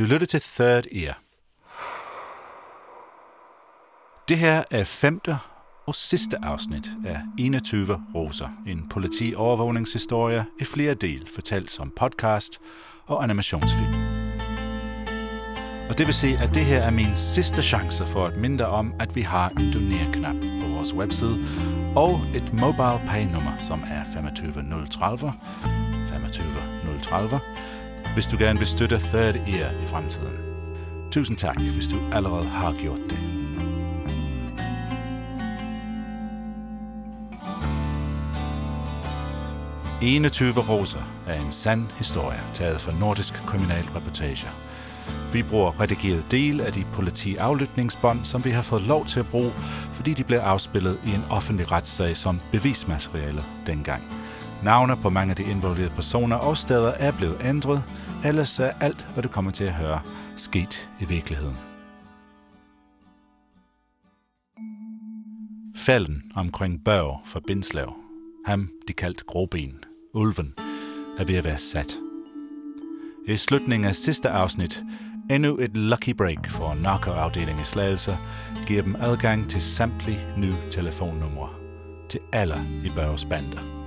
Du lytter til Third Ear. Det her er femte og sidste afsnit af 21 Roser, en politiovervågningshistorie i flere del, fortalt som podcast og animationsfilm. Og det vil sige, at det her er min sidste chance for at minde om, at vi har en doner-knap på vores webside, og et mobile pay-nummer, som er 25030, 25030, hvis du gerne vil støtte Third Ear i fremtiden. Tusind tak, hvis du allerede har gjort det. – 21 roser er en sand historie, taget fra Nordisk Kriminalreportage. Vi bruger redigeret del af de politiaflytningsbånd, som vi har fået lov til at bruge, fordi de blev afspillet i en offentlig retssag som bevismateriale dengang. Navne på mange af de involverede personer og steder er blevet ændret, ellers er alt, hvad du kommer til at høre, sket i virkeligheden. Falden omkring Børg for Bindslav, ham de kaldt Groben, Ulven, er ved at være sat. I slutningen af sidste afsnit, endnu et lucky break for narkoafdelingen i Slagelse, giver dem adgang til samtlige nye telefonnumre. Til alle i Børges bander.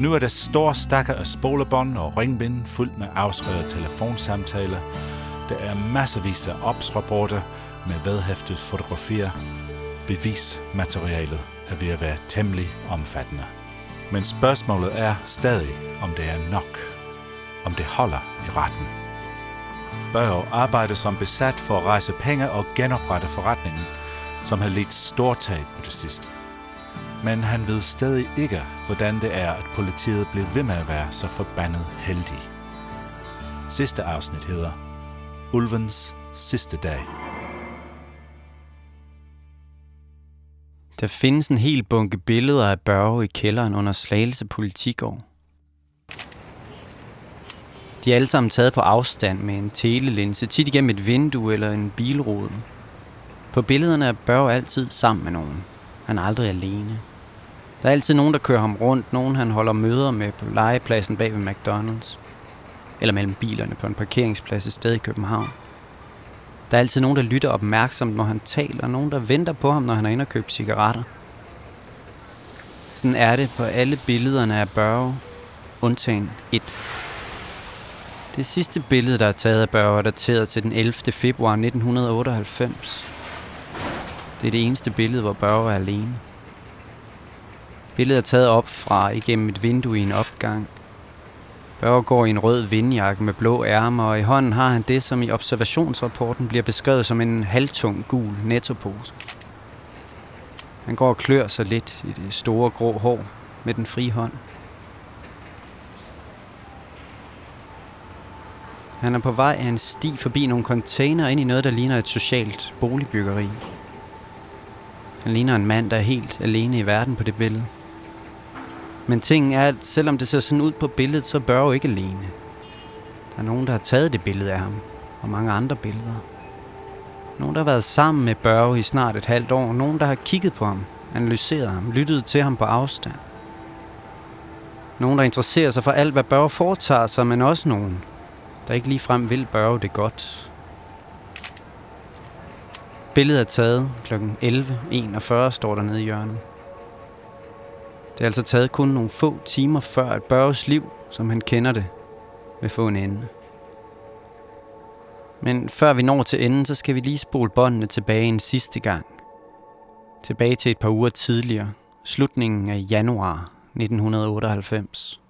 Nu er der store stakker af spolebånd og ringbind fuldt med afskrevet telefonsamtaler. Der er masservis af opsrapporter med vedhæftet fotografier. Bevismaterialet er ved at være temmelig omfattende. Men spørgsmålet er stadig, om det er nok. Om det holder i retten. Børge arbejder som besat for at rejse penge og genoprette forretningen, som har lidt stort tab på det sidste men han ved stadig ikke, hvordan det er, at politiet bliver ved med at være så forbandet heldig. Sidste afsnit hedder Ulvens sidste dag. Der findes en hel bunke billeder af Børge i kælderen under Slagelse Politikår. De er alle sammen taget på afstand med en telelinse, tit igennem et vindue eller en bilrude. På billederne er Børge altid sammen med nogen. Han er aldrig alene. Der er altid nogen, der kører ham rundt. Nogen, han holder møder med på legepladsen bag ved McDonald's. Eller mellem bilerne på en parkeringsplads et sted i København. Der er altid nogen, der lytter opmærksomt, når han taler. Nogen, der venter på ham, når han er inde og køber cigaretter. Sådan er det på alle billederne af Børge, undtagen et. Det sidste billede, der er taget af Børge, er dateret til den 11. februar 1998. Det er det eneste billede, hvor Børge er alene. Billedet er taget op fra igennem et vindue i en opgang. Børge går i en rød vindjakke med blå ærmer, og i hånden har han det, som i observationsrapporten bliver beskrevet som en halvtung gul nettopose. Han går og klør sig lidt i det store grå hår med den frie hånd. Han er på vej af en sti forbi nogle container ind i noget, der ligner et socialt boligbyggeri. Han ligner en mand, der er helt alene i verden på det billede. Men tingen er, at selvom det ser sådan ud på billedet, så bør jo ikke alene. Der er nogen, der har taget det billede af ham, og mange andre billeder. Nogen, der har været sammen med Børge i snart et halvt år. Nogen, der har kigget på ham, analyseret ham, lyttet til ham på afstand. Nogen, der interesserer sig for alt, hvad Børge foretager sig, men også nogen, der ikke ligefrem vil Børge det godt. Billedet er taget kl. 11.41, står der nede i hjørnet. Det er altså taget kun nogle få timer før, at Børges liv, som han kender det, vil få en ende. Men før vi når til enden, så skal vi lige spole båndene tilbage en sidste gang. Tilbage til et par uger tidligere, slutningen af januar 1998.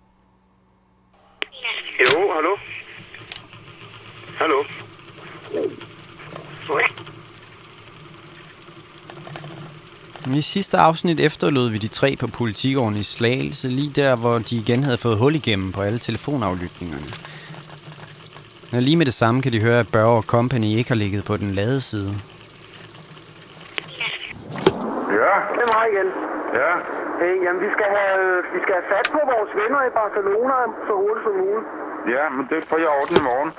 Jo, hallo? Hallo? I sidste afsnit efterlod vi de tre på politikåren i Slagelse, lige der, hvor de igen havde fået hul igennem på alle telefonaflytningerne. Når lige med det samme kan de høre, at Børge Company ikke har ligget på den lade side. Ja, Det er mig igen. ja. Hey, jamen, vi skal, have, vi skal have fat på vores venner i Barcelona så hurtigt som muligt. Ja, men det får jeg orden i morgen.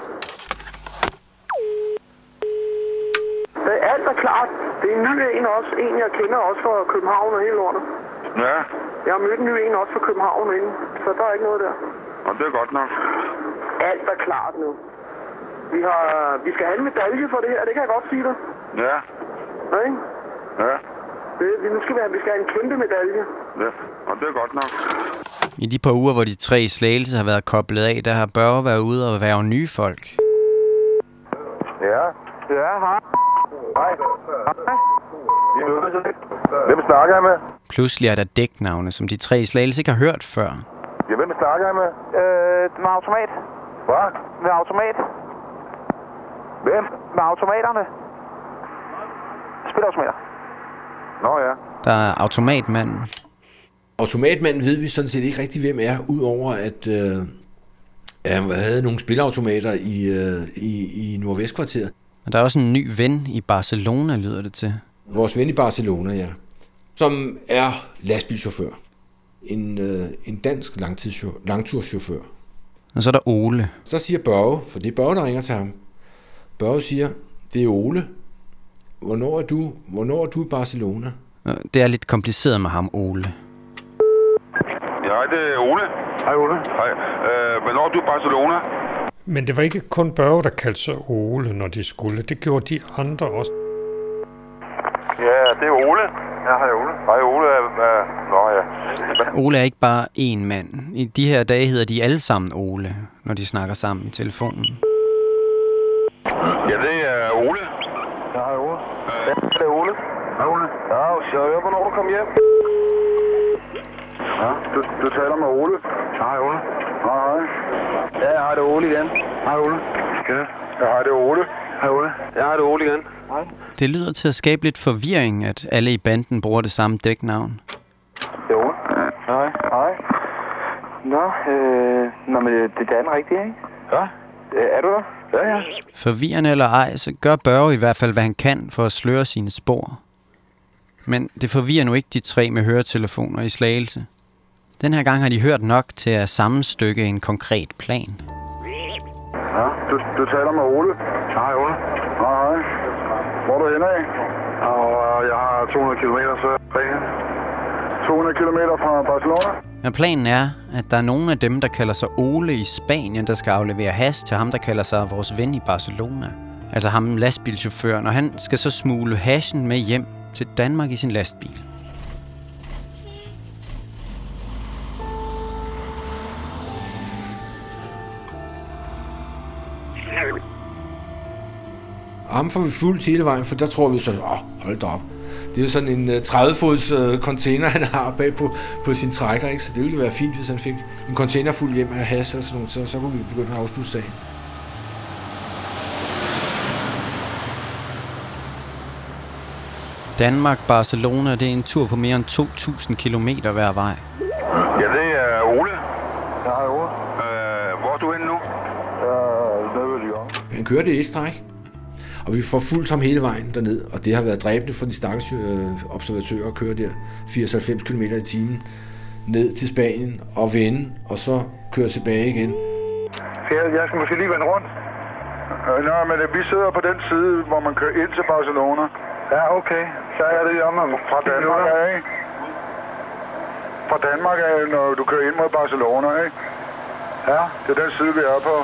Det er alt er klart. Det er en ny en også. En, jeg kender også fra København og hele lortet. Ja, Jeg har mødt en ny en også fra København inden, så der er ikke noget der. og det er godt nok. Alt er klart nu. Vi, har, vi skal have en medalje for det her, det kan jeg godt sige dig. Ja, Ja, ikke? ja, Det, vi, nu skal vi, have, vi skal have en kæmpe medalje. ja. Og det er godt nok. I de par uger, hvor de tre slagelse har været koblet af, der har Børge været ude og være nye folk. Ja. Ja, hej. Hvem snakker jeg med? Pludselig er der dæknavne, som de tre i slagelse ikke har hørt før. Ja, hvem snakker jeg med? Øh, med automat. Hvad? Med automat. Hvem? Med automaterne. Spilautomater. Nå ja. Der er automatmanden. Automatmanden ved vi sådan set ikke rigtig, hvem er, udover at øh, at han havde nogle spilautomater i, øh, i, i Nordvestkvarteret. Og der er også en ny ven i Barcelona, lyder det til. Vores ven i Barcelona, ja. Som er lastbilchauffør. En, øh, en dansk langturschauffør. Og så er der Ole. Så siger Børge, for det er Børge, der ringer til ham. Børge siger, det er Ole. Hvornår er du, hvornår er du i Barcelona? Det er lidt kompliceret med ham, Ole. Ja, det er Ole. Hej, Ole. Hej. Øh, hvornår er du i Barcelona? Men det var ikke kun Børge, der kaldte sig Ole, når de skulle. Det gjorde de andre også. Ja, det er Ole. Ja, hej Ole. Hej Ole. Uh, nå ja. Ole er ikke bare én mand. I de her dage hedder de alle sammen Ole, når de snakker sammen i telefonen. Ja, det er Ole. Ja, hej, Ole. Ja, det er Ole. Hej, Ole. Ja, så jeg hører, hvornår du kommer hjem. Ja, du, du taler med Ole. Hej Ole. Hej, hej. Ja, hej, det er Ole igen. Hej Ole. Ja, ja hej, det Ole. Hej, Ole. Ja, hej, det Ole igen. Det lyder til at skabe lidt forvirring, at alle i banden bruger det samme dæknavn. Det Ole. Hej. Hej. Nå, øh, nå, men det, det er den rigtige, ikke? Ja. Øh, er du der? Ja, ja. Forvirrende eller ej, så gør Børge i hvert fald, hvad han kan for at sløre sine spor. Men det forvirrer nu ikke de tre med høretelefoner i slagelse. Den her gang har de hørt nok til at sammenstykke en konkret plan. Ja, du, du taler med Ole. Hej Ole. Hej, hej. Hvor er du henne af? Og øh, jeg har 200 km så 200 km fra Barcelona? Men planen er, at der er nogle af dem, der kalder sig Ole i Spanien, der skal aflevere has til ham, der kalder sig vores ven i Barcelona. Altså ham lastbilchaufføren, og han skal så smule hashen med hjem til Danmark i sin lastbil. Ham får vi fuldt hele vejen, for der tror vi så, åh, hold da op. Det er jo sådan en uh, 30-fods uh, container, han har bag på, på sin trækker, ikke? så det ville være fint, hvis han fik en container fuld hjem af has og sådan noget, så, så kunne vi begynde at afslutte sagen. Danmark-Barcelona, det er en tur på mere end 2.000 km hver vej. Ja, det er Ole. Ja, hej, Ole. Øh, hvor er du henne nu? Ja, nede ved Lyon. Han kørte i et stræk, og vi får fulgt ham hele vejen derned, og det har været dræbende for de stakkels øh, observatører at køre der 80-90 km i timen ned til Spanien og vende, og så køre tilbage igen. Ja, jeg skal måske lige vende rundt. Øh, nej, men øh, vi sidder på den side, hvor man kører ind til Barcelona. Ja, okay. Så er det om fra Danmark af? Fra Danmark af, når du kører ind mod Barcelona, ikke? Ja, det er den side, vi er på.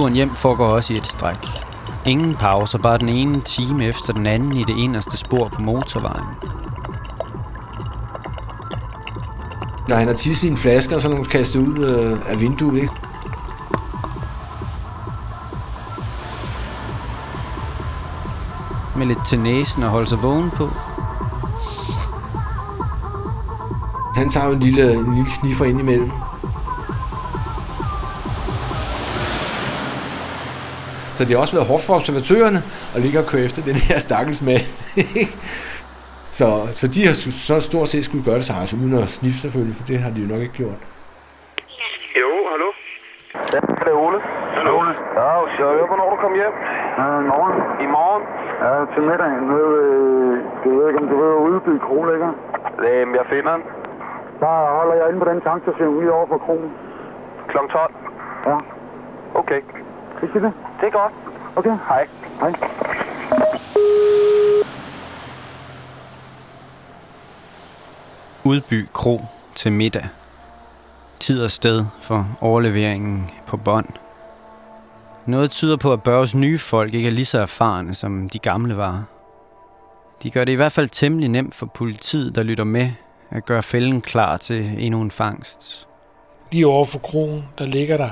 Turen hjem foregår også i et stræk. Ingen pauser, bare den ene time efter den anden i det inderste spor på motorvejen. Når han har tisset i en flaske, og så er nogen kastet ud øh, af vinduet, ikke? Med lidt til næsen og holde sig vågen på. Han tager jo en lille, en lille sniffer ind imellem. Så det har også været hårdt for observatørerne at ligge og køre efter den her stakkels mand. så, så de har så stort set skulle gøre det sig, altså uden at sniffe selvfølgelig, for det har de jo nok ikke gjort. Jo, hallo? Ja, det er Ole. Hallo, Ole. Ja, så jeg hører, hvornår du kommer hjem. Ja, morgen. I morgen. Ja, til middag. Nede ved, jeg ved ikke, om du ved, Udby Kro ligger. Øhm, jeg finder den. Der holder jeg inde på den tankstation lige over for kronen. Klokken 12. Ja. Okay. Ikke det? Det er godt. Okay, hej. Hej. Udby Kro til middag. Tid og sted for overleveringen på bånd. Noget tyder på, at Børges nye folk ikke er lige så erfarne, som de gamle var. De gør det i hvert fald temmelig nemt for politiet, der lytter med, at gøre fælden klar til endnu en fangst. Lige over for krogen, der ligger der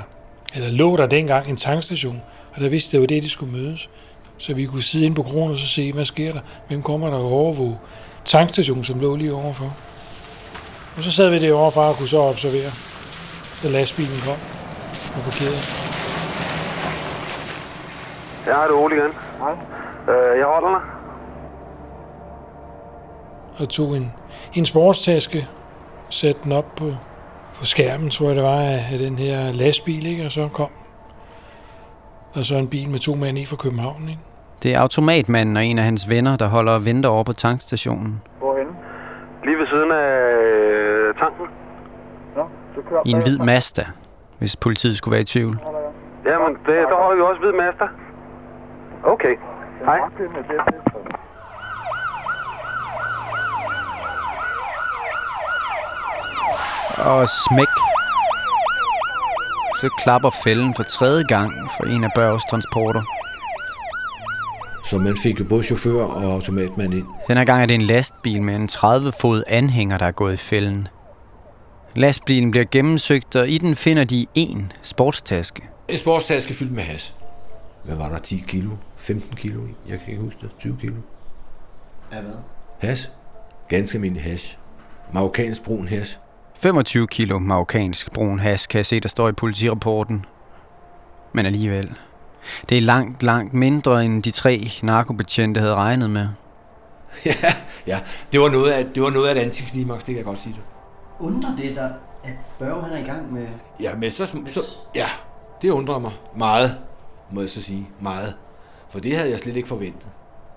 eller lå der dengang en tankstation, og der vidste det var det, de skulle mødes. Så vi kunne sidde ind på krogen og så se, hvad sker der? Hvem kommer der og overvåge? Tankstationen, som lå lige overfor. Og så sad vi det overfor og kunne så observere, da lastbilen kom og parkerede. Jeg har det Ole igen. Hej. Øh, jeg holder dig. og tog en, en sportstaske, satte den op på, på skærmen, tror jeg det var, af, den her lastbil, ikke? og så kom der så en bil med to mænd i fra København. Ikke? Det er automatmanden og en af hans venner, der holder og venter over på tankstationen. Hvorhen? Lige ved siden af øh, tanken. Nå, så kører I en hvid Mazda, hvis politiet skulle være i tvivl. Jamen, det, der holder vi også hvid master. Okay. Hej. Og smæk. Så klapper fælden for tredje gang for en af Børges transporter. Så man fik jo både chauffør og automatmand ind. Den her gang er det en lastbil med en 30-fod anhænger, der er gået i fælden. Lastbilen bliver gennemsøgt, og i den finder de en sportstaske. En sportstaske fyldt med has. Hvad var der? 10 kilo? 15 kilo? Jeg kan ikke huske det. 20 kilo? Af hvad? Has. Ganske almindelig hash. Marokkansk brun hash. 25 kilo marokkansk brun has, kan jeg se, der står i politirapporten. Men alligevel. Det er langt, langt mindre, end de tre narkobetjente havde regnet med. ja, ja. Det var noget af, det var noget af et antiklimaks, det kan jeg godt sige det. Undrer det dig, at Børge han er i gang med... Ja, men så, så, ja, det undrer mig meget, må jeg så sige. Meget. For det havde jeg slet ikke forventet.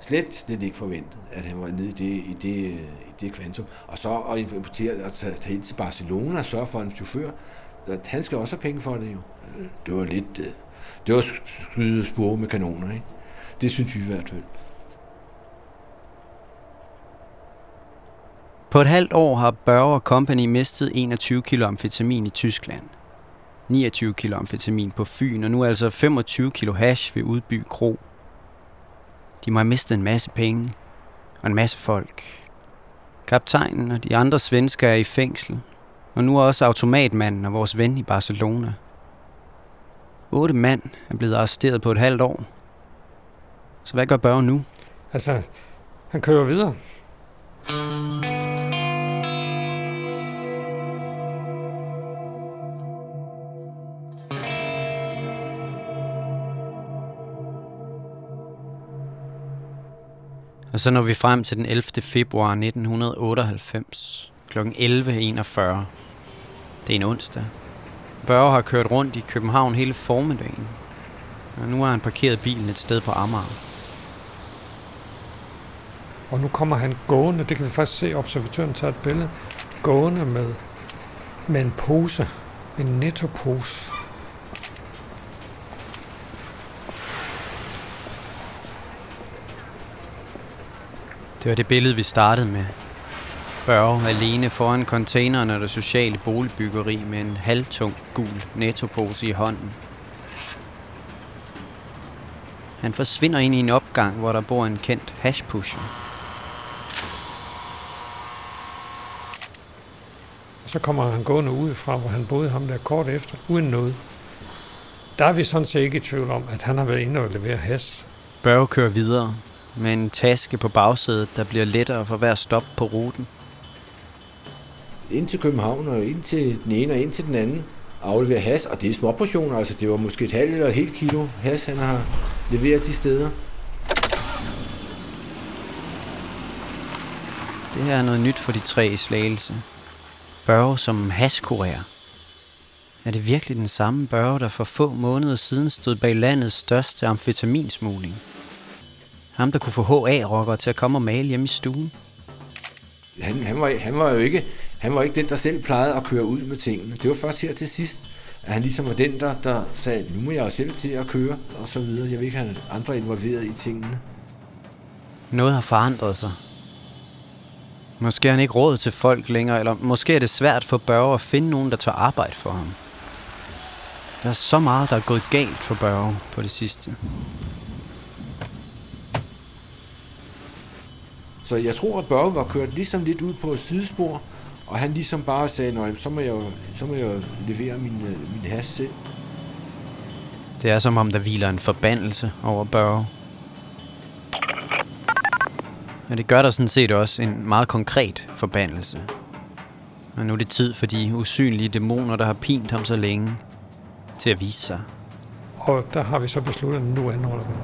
Slet, slet ikke forventet, at han var nede i det, i det, i det kvantum. Og så at importere og tage, tage ind til Barcelona og sørge for en chauffør. Han skal også have penge for det jo. Det var lidt... Øh, det var skyde spore med kanoner, ikke? Det synes vi i hvert fald. På et halvt år har Børger Company mistet 21 kilo amfetamin i Tyskland. 29 kilo amfetamin på Fyn, og nu altså 25 kilo hash ved Udby Kro. De må have mistet en masse penge og en masse folk. Kaptajnen og de andre svensker er i fængsel, og nu er også automatmanden og vores ven i Barcelona. Otte mand er blevet arresteret på et halvt år. Så hvad gør Børge nu? Altså, han kører videre. Og så når vi frem til den 11. februar 1998 kl. 11.41. Det er en onsdag. Børge har kørt rundt i København hele formiddagen. Og nu har han parkeret bilen et sted på Amager. Og nu kommer han gående, det kan vi faktisk se, observatøren tager et billede, gående med, med en pose, en nettopose. Det var det billede, vi startede med. Børge alene foran containeren og det sociale boligbyggeri med en halvtung gul nettopose i hånden. Han forsvinder ind i en opgang, hvor der bor en kendt hashpusher. Og så kommer han gående udefra, hvor han boede ham der kort efter, uden noget. Der er vi sådan set ikke i tvivl om, at han har været inde og levere has. Børge kører videre med en taske på bagsædet, der bliver lettere for hver stop på ruten. Ind til København og ind til den ene og ind til den anden. Aflevere has, og det er små portioner, altså det var måske et halvt eller et helt kilo has, han har leveret de steder. Det her er noget nyt for de tre i Slagelse. Børge som hashkurer. Er det virkelig den samme Børge, der for få måneder siden stod bag landets største amfetaminsmugling? Ham, der kunne få HA-rockere til at komme og male hjemme i stuen? Han, han, var, han var jo ikke, han var ikke den, der selv plejede at køre ud med tingene. Det var først her til sidst, at han ligesom var den, der, der sagde, nu må jeg jo selv til at køre, og så videre. Jeg vil ikke have andre involveret i tingene. Noget har forandret sig. Måske har han ikke råd til folk længere, eller måske er det svært for Børge at finde nogen, der tør arbejde for ham. Der er så meget, der er gået galt for Børge på det sidste. Så jeg tror, at Børge var kørt ligesom lidt ud på et sidespor, og han ligesom bare sagde, Nå, så må jeg, så må jeg levere min, øh, min has selv. Det er som om, der hviler en forbandelse over Børge. Og det gør der sådan set også en meget konkret forbandelse. Og nu er det tid for de usynlige dæmoner, der har pint ham så længe, til at vise sig. Og der har vi så besluttet, at nu anholder vi.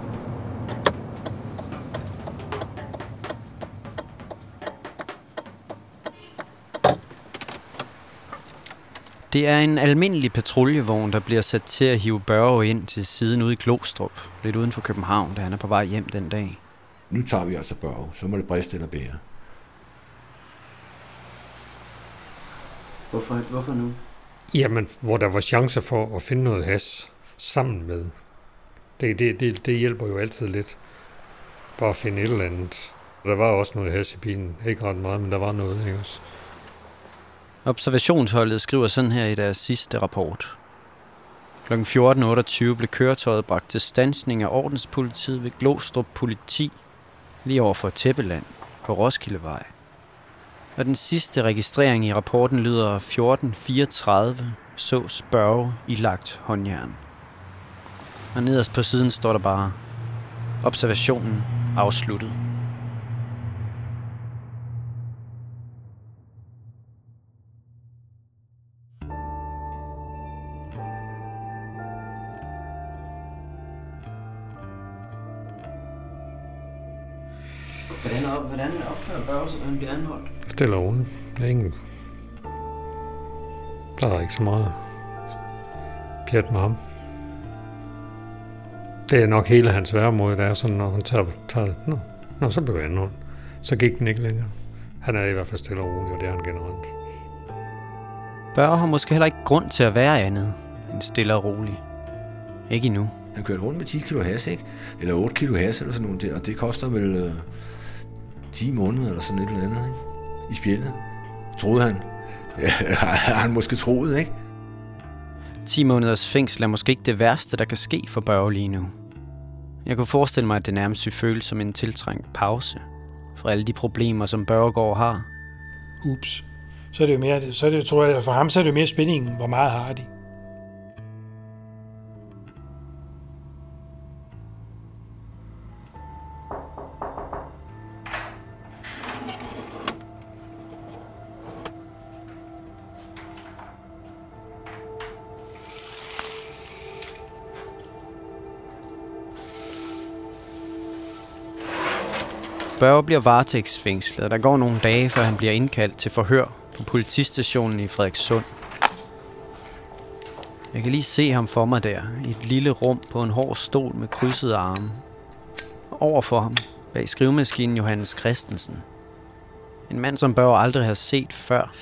Det er en almindelig patruljevogn, der bliver sat til at hive Børge ind til siden ude i Glostrup, lidt uden for København, da han er på vej hjem den dag. Nu tager vi altså Børge, så må det briste eller bære. Hvorfor, hvorfor nu? Jamen, hvor der var chancer for at finde noget has sammen med. Det, det, det, det hjælper jo altid lidt. Bare at finde et eller andet. Der var også noget has i bilen. Ikke ret meget, men der var noget, ikke også? Observationsholdet skriver sådan her i deres sidste rapport. Kl. 14.28 blev køretøjet bragt til stansning af ordenspolitiet ved Glostrup Politi, lige over for Tæppeland på Roskildevej. Og den sidste registrering i rapporten lyder 14.34, så spørge i lagt håndjern. Og nederst på siden står der bare, observationen afsluttet. Han bliver anholdt? Stille og roligt. Er ingen... Der er ikke så meget pjat med ham. Det er nok hele hans væremåde, der er sådan, når han tager, tager nå, nå, så blev jeg anholdt. Så gik den ikke længere. Han er i hvert fald stille og rolig, og det er han generelt. Børge har måske heller ikke grund til at være andet end stille og rolig. Ikke endnu. Han kørte rundt med 10 kilo has, ikke? Eller 8 kilo has eller sådan noget der, og det koster vel øh, 10 måneder eller sådan et eller andet, ikke? I spjældet. Troede han. Ja, har han måske troet, ikke? 10 måneders fængsel er måske ikke det værste, der kan ske for Børge lige nu. Jeg kunne forestille mig, at det nærmest vil føles som en tiltrængt pause for alle de problemer, som Børgegaard har. Ups. Så er det jo mere, så er det, tror jeg, for ham så er det jo mere spændingen, hvor meget har de. Børge bliver varetægtsfængslet, og der går nogle dage, før han bliver indkaldt til forhør på politistationen i Frederikssund. Jeg kan lige se ham for mig der, i et lille rum på en hård stol med krydsede arme. Over for ham, bag skrivemaskinen Johannes Christensen. En mand, som Børge aldrig har set før,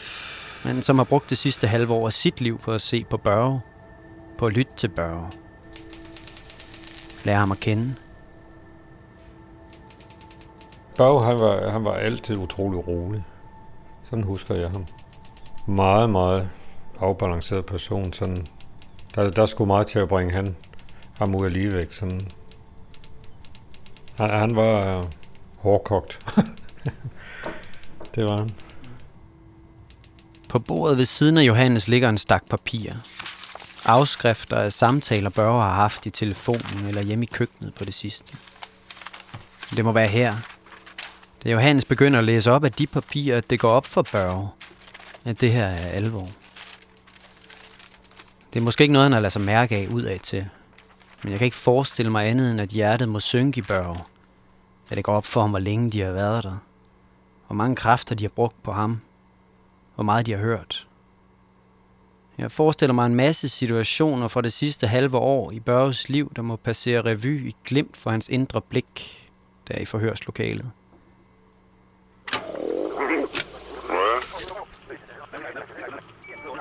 men som har brugt det sidste halve år af sit liv på at se på Børge, på at lytte til Børge. Lære ham at kende. Børge, han var, han var altid utrolig rolig. Sådan husker jeg ham. Meget, meget afbalanceret person. Sådan, der, der skulle meget til at bringe han, ham ud af ligevægt. Sådan. Han, han var øh, hårdkogt. det var han. På bordet ved siden af Johannes ligger en stak papir. Afskrifter af samtaler Børge har haft i telefonen eller hjemme i køkkenet på det sidste. Det må være her. Da Johannes begynder at læse op af de papirer, det går op for Børge, at det her er alvor. Det er måske ikke noget, han har ladet sig mærke af udad til. Men jeg kan ikke forestille mig andet, end at hjertet må synke i Børge. At det går op for ham, hvor længe de har været der. Hvor mange kræfter de har brugt på ham. Hvor meget de har hørt. Jeg forestiller mig en masse situationer fra det sidste halve år i Børges liv, der må passere revy i glimt for hans indre blik, der i forhørslokalet.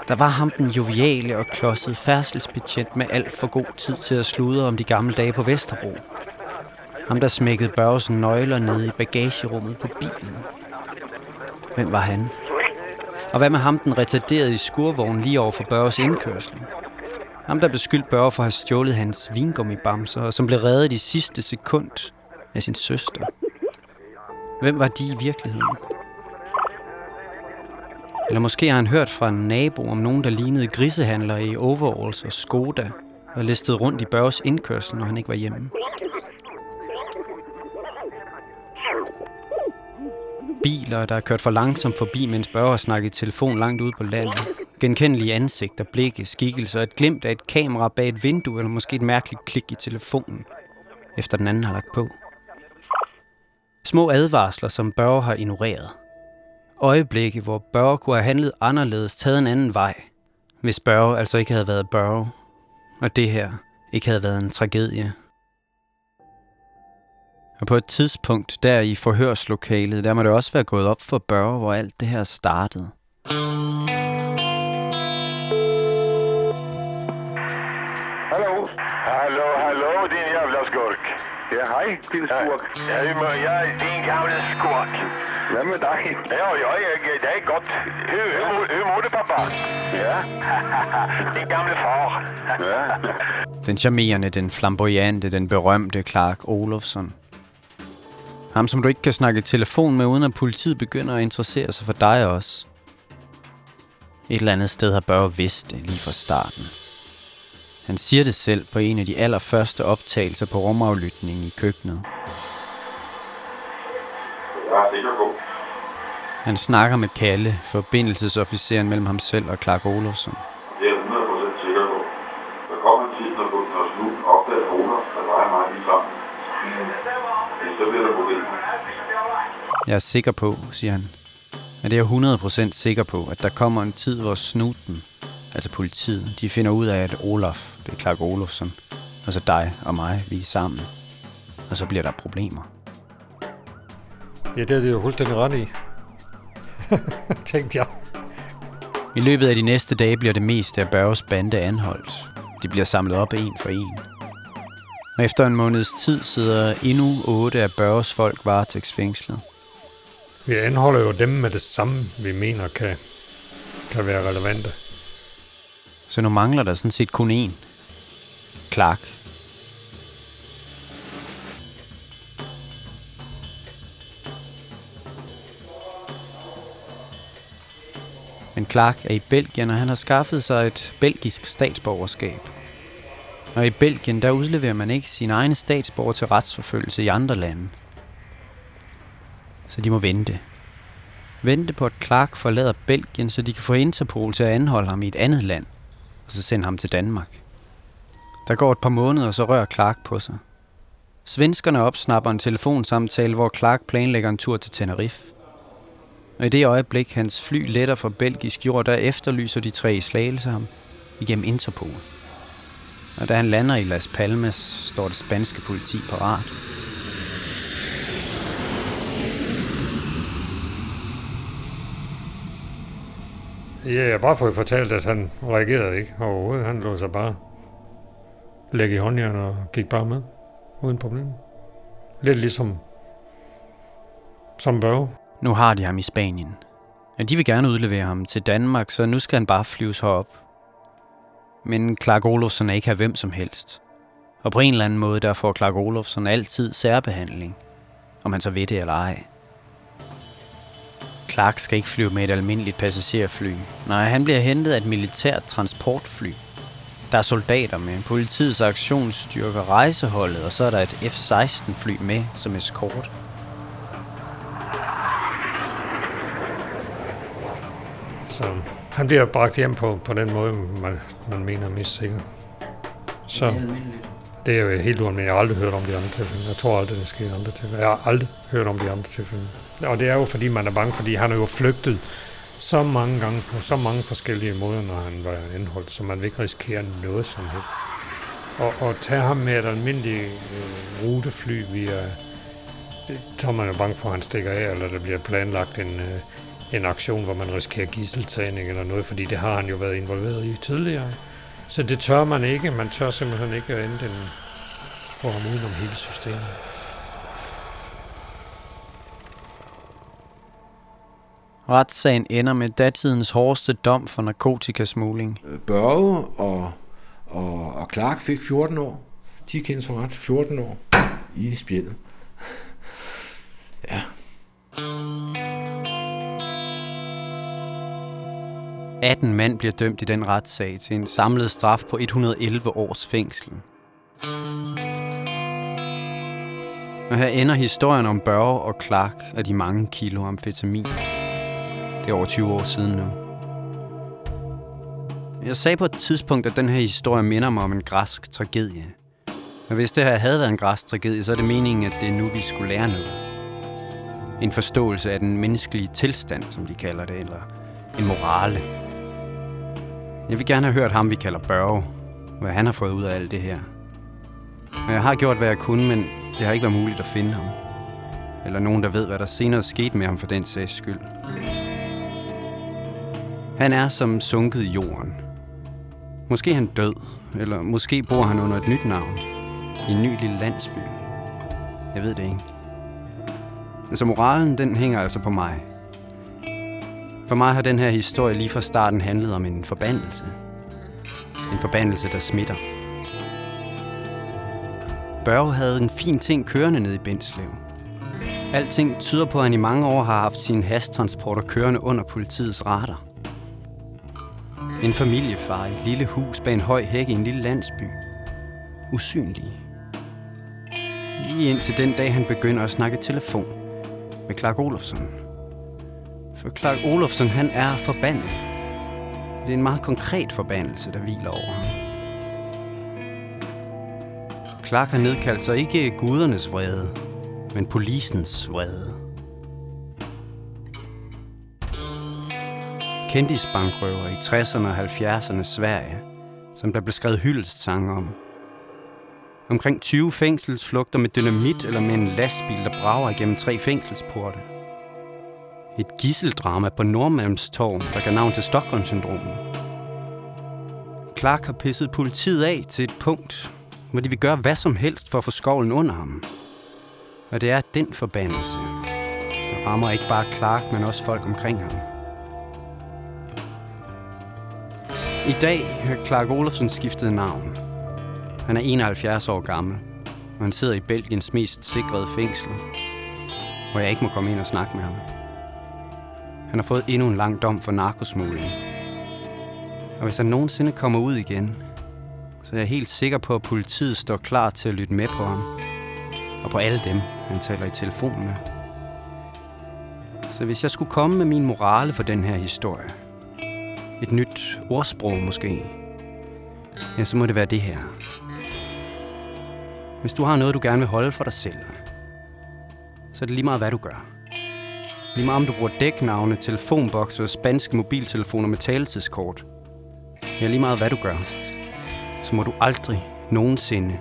Der var ham den joviale og klodsede færdselsbetjent med alt for god tid til at sludre om de gamle dage på Vesterbro. Ham, der smækkede Børges nøgler ned i bagagerummet på bilen. Hvem var han? Og hvad med ham, den retarderede i skurvognen lige over for Børges indkørsel? Ham, der beskyldte Børge for at have stjålet hans vingummibamser, og som blev reddet i sidste sekund af sin søster. Hvem var de i virkeligheden? Eller måske har han hørt fra en nabo om nogen, der lignede grisehandlere i overalls og Skoda, og listede rundt i Børges indkørsel, når han ikke var hjemme. Biler, der er kørt for langsomt forbi, mens Børge har snakket i telefon langt ude på landet. Genkendelige ansigter, blikke, skikkelser, et glimt af et kamera bag et vindue, eller måske et mærkeligt klik i telefonen, efter den anden har lagt på. Små advarsler, som Børge har ignoreret. Øjeblikke, hvor Børge kunne have handlet anderledes, taget en anden vej, hvis Børge altså ikke havde været Børge, og det her ikke havde været en tragedie. Og på et tidspunkt der i forhørslokalet, der må det også være gået op for Børge, hvor alt det her startede. Hej, din skurk. Ja, jeg er din gamle skurk. Hvad med dig? Ja, ja, ja, det er godt. Mår- hur mår du, pappa? Ja. din gamle far. ja. Den charmerende, den flamboyante, den berømte Clark Olofsson. Ham, som du ikke kan snakke i telefon med, uden at politiet begynder at interessere sig for dig også. Et eller andet sted har Børge vidst det lige fra starten. Han siger det selv på en af de allerførste optagelser på rumaflytningen i køkkenet. Han snakker med Kalle, forbindelsesofficeren mellem ham selv og Clark Olofsson. det er jeg 100% sikker på. Der kommer en tid, når snu opdager Ola, der leger mig lige sammen. Men så bliver der problemer. Jeg er sikker på, siger han. Men det er jeg 100% sikker på, at der kommer en tid, hvor snuten, altså politiet, de finder ud af, at Olaf, det er Clark Olofsson, og så dig og mig, vi er sammen. Og så bliver der problemer. Ja, det er det jo fuldstændig ret i. Tænkte jeg. I løbet af de næste dage bliver det meste af Børges bande anholdt. De bliver samlet op en for en. Og efter en måneds tid sidder endnu otte af Børges folk varetægtsfængslet. Vi anholder jo dem med det samme, vi mener kan, kan være relevante. Så nu mangler der sådan set kun én. Clark. Men Clark er i Belgien, og han har skaffet sig et belgisk statsborgerskab. Og i Belgien, der udleverer man ikke sine egne statsborger til retsforfølgelse i andre lande. Så de må vente. Vente på, at Clark forlader Belgien, så de kan få Interpol til at anholde ham i et andet land og så sende ham til Danmark. Der går et par måneder, og så rører Clark på sig. Svenskerne opsnapper en telefonsamtale, hvor Clark planlægger en tur til Tenerife. Og i det øjeblik, hans fly letter fra belgisk jord, der efterlyser de tre slagelse ham igennem Interpol. Og da han lander i Las Palmas, står det spanske politi parat. Ja, jeg har bare fået fortalt, at han reagerede ikke overhovedet. Han lå sig bare lægge i håndjern og gik bare med. Uden problem. Lidt ligesom som Børge. Nu har de ham i Spanien. Og de vil gerne udlevere ham til Danmark, så nu skal han bare flyves herop. Men Clark Olofsson er ikke her hvem som helst. Og på en eller anden måde, der får Clark Olofsson altid særbehandling. Om han så ved det eller ej. Clark skal ikke flyve med et almindeligt passagerfly. Nej, han bliver hentet af et militært transportfly. Der er soldater med, politiets aktionsstyrker, rejseholdet, og så er der et F-16 fly med som eskort. Så han bliver bragt hjem på, på den måde, man, man mener er mest sikker. Så det er det jo helt ualmindeligt. Jeg har aldrig hørt om de andre tilfælde. Jeg tror aldrig, det sker i andre tilfælde. Jeg har aldrig hørt om de andre tilfælde. Og det er jo, fordi man er bange, fordi han er jo flygtet så mange gange på så mange forskellige måder, når han var anholdt, så man vil ikke risikere noget som helst. Og, og tage ham med et almindeligt øh, rutefly via... Det, så er man jo bange for, at han stikker af, eller der bliver planlagt en, øh, en aktion, hvor man risikerer gisseltagning eller noget, fordi det har han jo været involveret i tidligere. Så det tør man ikke. Man tør simpelthen ikke at ende den for ham udenom hele systemet. Retssagen ender med datidens hårdeste dom for narkotikasmugling. Øh, Børge og, og, og Clark fik 14 år. 10 kendte for ret, 14 år i spjældet. ja. 18 mand bliver dømt i den retssag til en samlet straf på 111 års fængsel. Og her ender historien om Børge og Clark og de mange kilo amfetamin. Det er over 20 år siden nu. Jeg sagde på et tidspunkt, at den her historie minder mig om en græsk tragedie. Men hvis det her havde været en græsk tragedie, så er det meningen, at det er nu, vi skulle lære noget. En forståelse af den menneskelige tilstand, som de kalder det, eller en morale. Jeg vil gerne have hørt ham, vi kalder Børge, hvad han har fået ud af alt det her. Og jeg har gjort, hvad jeg kunne, men det har ikke været muligt at finde ham. Eller nogen, der ved, hvad der senere skete med ham for den sags skyld. Han er som sunket i jorden. Måske er han død, eller måske bor han under et nyt navn. I en ny lille landsby. Jeg ved det ikke. Så moralen, den hænger altså på mig. For mig har den her historie lige fra starten handlet om en forbandelse. En forbandelse, der smitter. Børge havde en fin ting kørende ned i Bindslev. Alting tyder på, at han i mange år har haft sine hasttransporter kørende under politiets radar. En familiefar i et lille hus bag en høj hæk i en lille landsby. Usynlig. Lige indtil den dag, han begynder at snakke telefon med Clark Olofsson. Clark Olofsson, han er forbandet. Det er en meget konkret forbandelse, der hviler over ham. Clark har nedkaldt sig ikke gudernes vrede, men polisens vrede. Kendisbankrøver i 60'erne og 70'erne Sverige, som der blev skrevet hyldestsange om. Omkring 20 fængselsflugter med dynamit eller med en lastbil, der brager igennem tre fængselsporte. Et gisseldrama på Nordmalmstorv, der gav navn til Stockholm-syndromet. Clark har pisset politiet af til et punkt, hvor de vil gøre hvad som helst for at få skovlen under ham. Og det er den forbandelse, der rammer ikke bare Clark, men også folk omkring ham. I dag har Clark Olofsson skiftet navn. Han er 71 år gammel, og han sidder i Belgiens mest sikrede fængsel, hvor jeg ikke må komme ind og snakke med ham. Han har fået endnu en lang dom for narkosmugling. Og hvis han nogensinde kommer ud igen, så er jeg helt sikker på, at politiet står klar til at lytte med på ham. Og på alle dem, han taler i telefonen med. Så hvis jeg skulle komme med min morale for den her historie, et nyt ordsprog måske, ja, så må det være det her. Hvis du har noget, du gerne vil holde for dig selv, så er det lige meget, hvad du gør. Lige meget om du bruger dæknavne, telefonbokse og spanske mobiltelefoner med taletidskort. Ja, lige meget hvad du gør, så må du aldrig nogensinde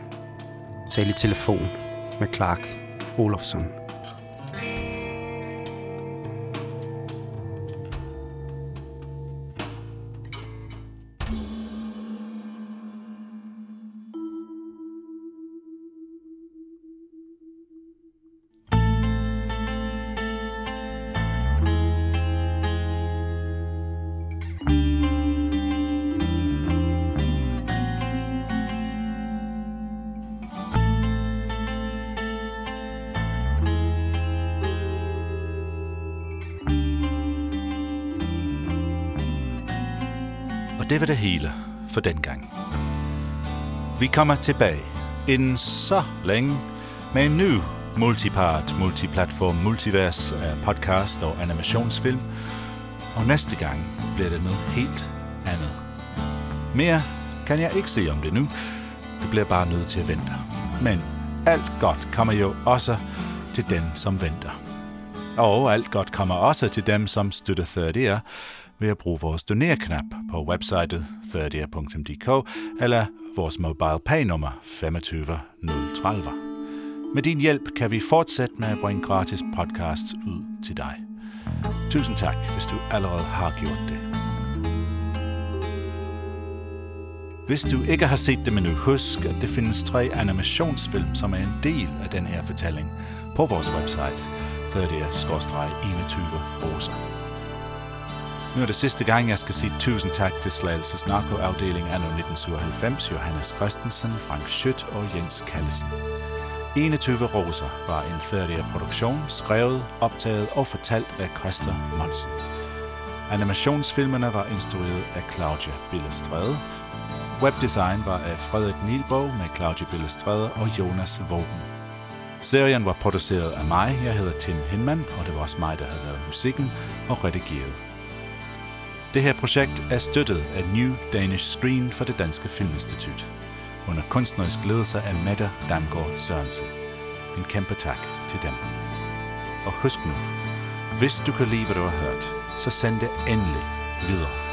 tale i telefon med Clark Olofsson. Var det hele for den gang. Vi kommer tilbage inden så længe med en ny multipart, multiplatform, multivers af podcast og animationsfilm. Og næste gang bliver det noget helt andet. Mere kan jeg ikke se om det nu. Det bliver bare nødt til at vente. Men alt godt kommer jo også til den, som venter. Og alt godt kommer også til dem, som støtter 30'er, ved at bruge vores donerknap på websitet 30.dk eller vores mobile pay nummer 25030. Med din hjælp kan vi fortsætte med at bringe gratis podcasts ud til dig. Tusind tak, hvis du allerede har gjort det. Hvis du ikke har set dem endnu, husk, at det findes tre animationsfilm, som er en del af den her fortælling på vores website 30-21 rosa. Nu er det sidste gang, jeg skal sige tusind tak til Slagelses narkoafdeling anno 1997, Johannes Christensen, Frank Schødt og Jens Kallesen. 21 Roser var en færdig produktion, skrevet, optaget og fortalt af Christa Monsen. Animationsfilmerne var instrueret af Claudia Billestrede. Webdesign var af Frederik Nielborg med Claudia Billestrede og Jonas Våben. Serien var produceret af mig, jeg hedder Tim Hinman, og det var også mig, der havde lavet musikken og redigeret. Det her projekt er støttet af New Danish Screen for det Danske Filminstitut, under kunstnerisk ledelse af Mette Damgaard Sørensen. En kæmpe tak til dem. Og husk nu, hvis du kan lide, hvad du har hørt, så send det endelig videre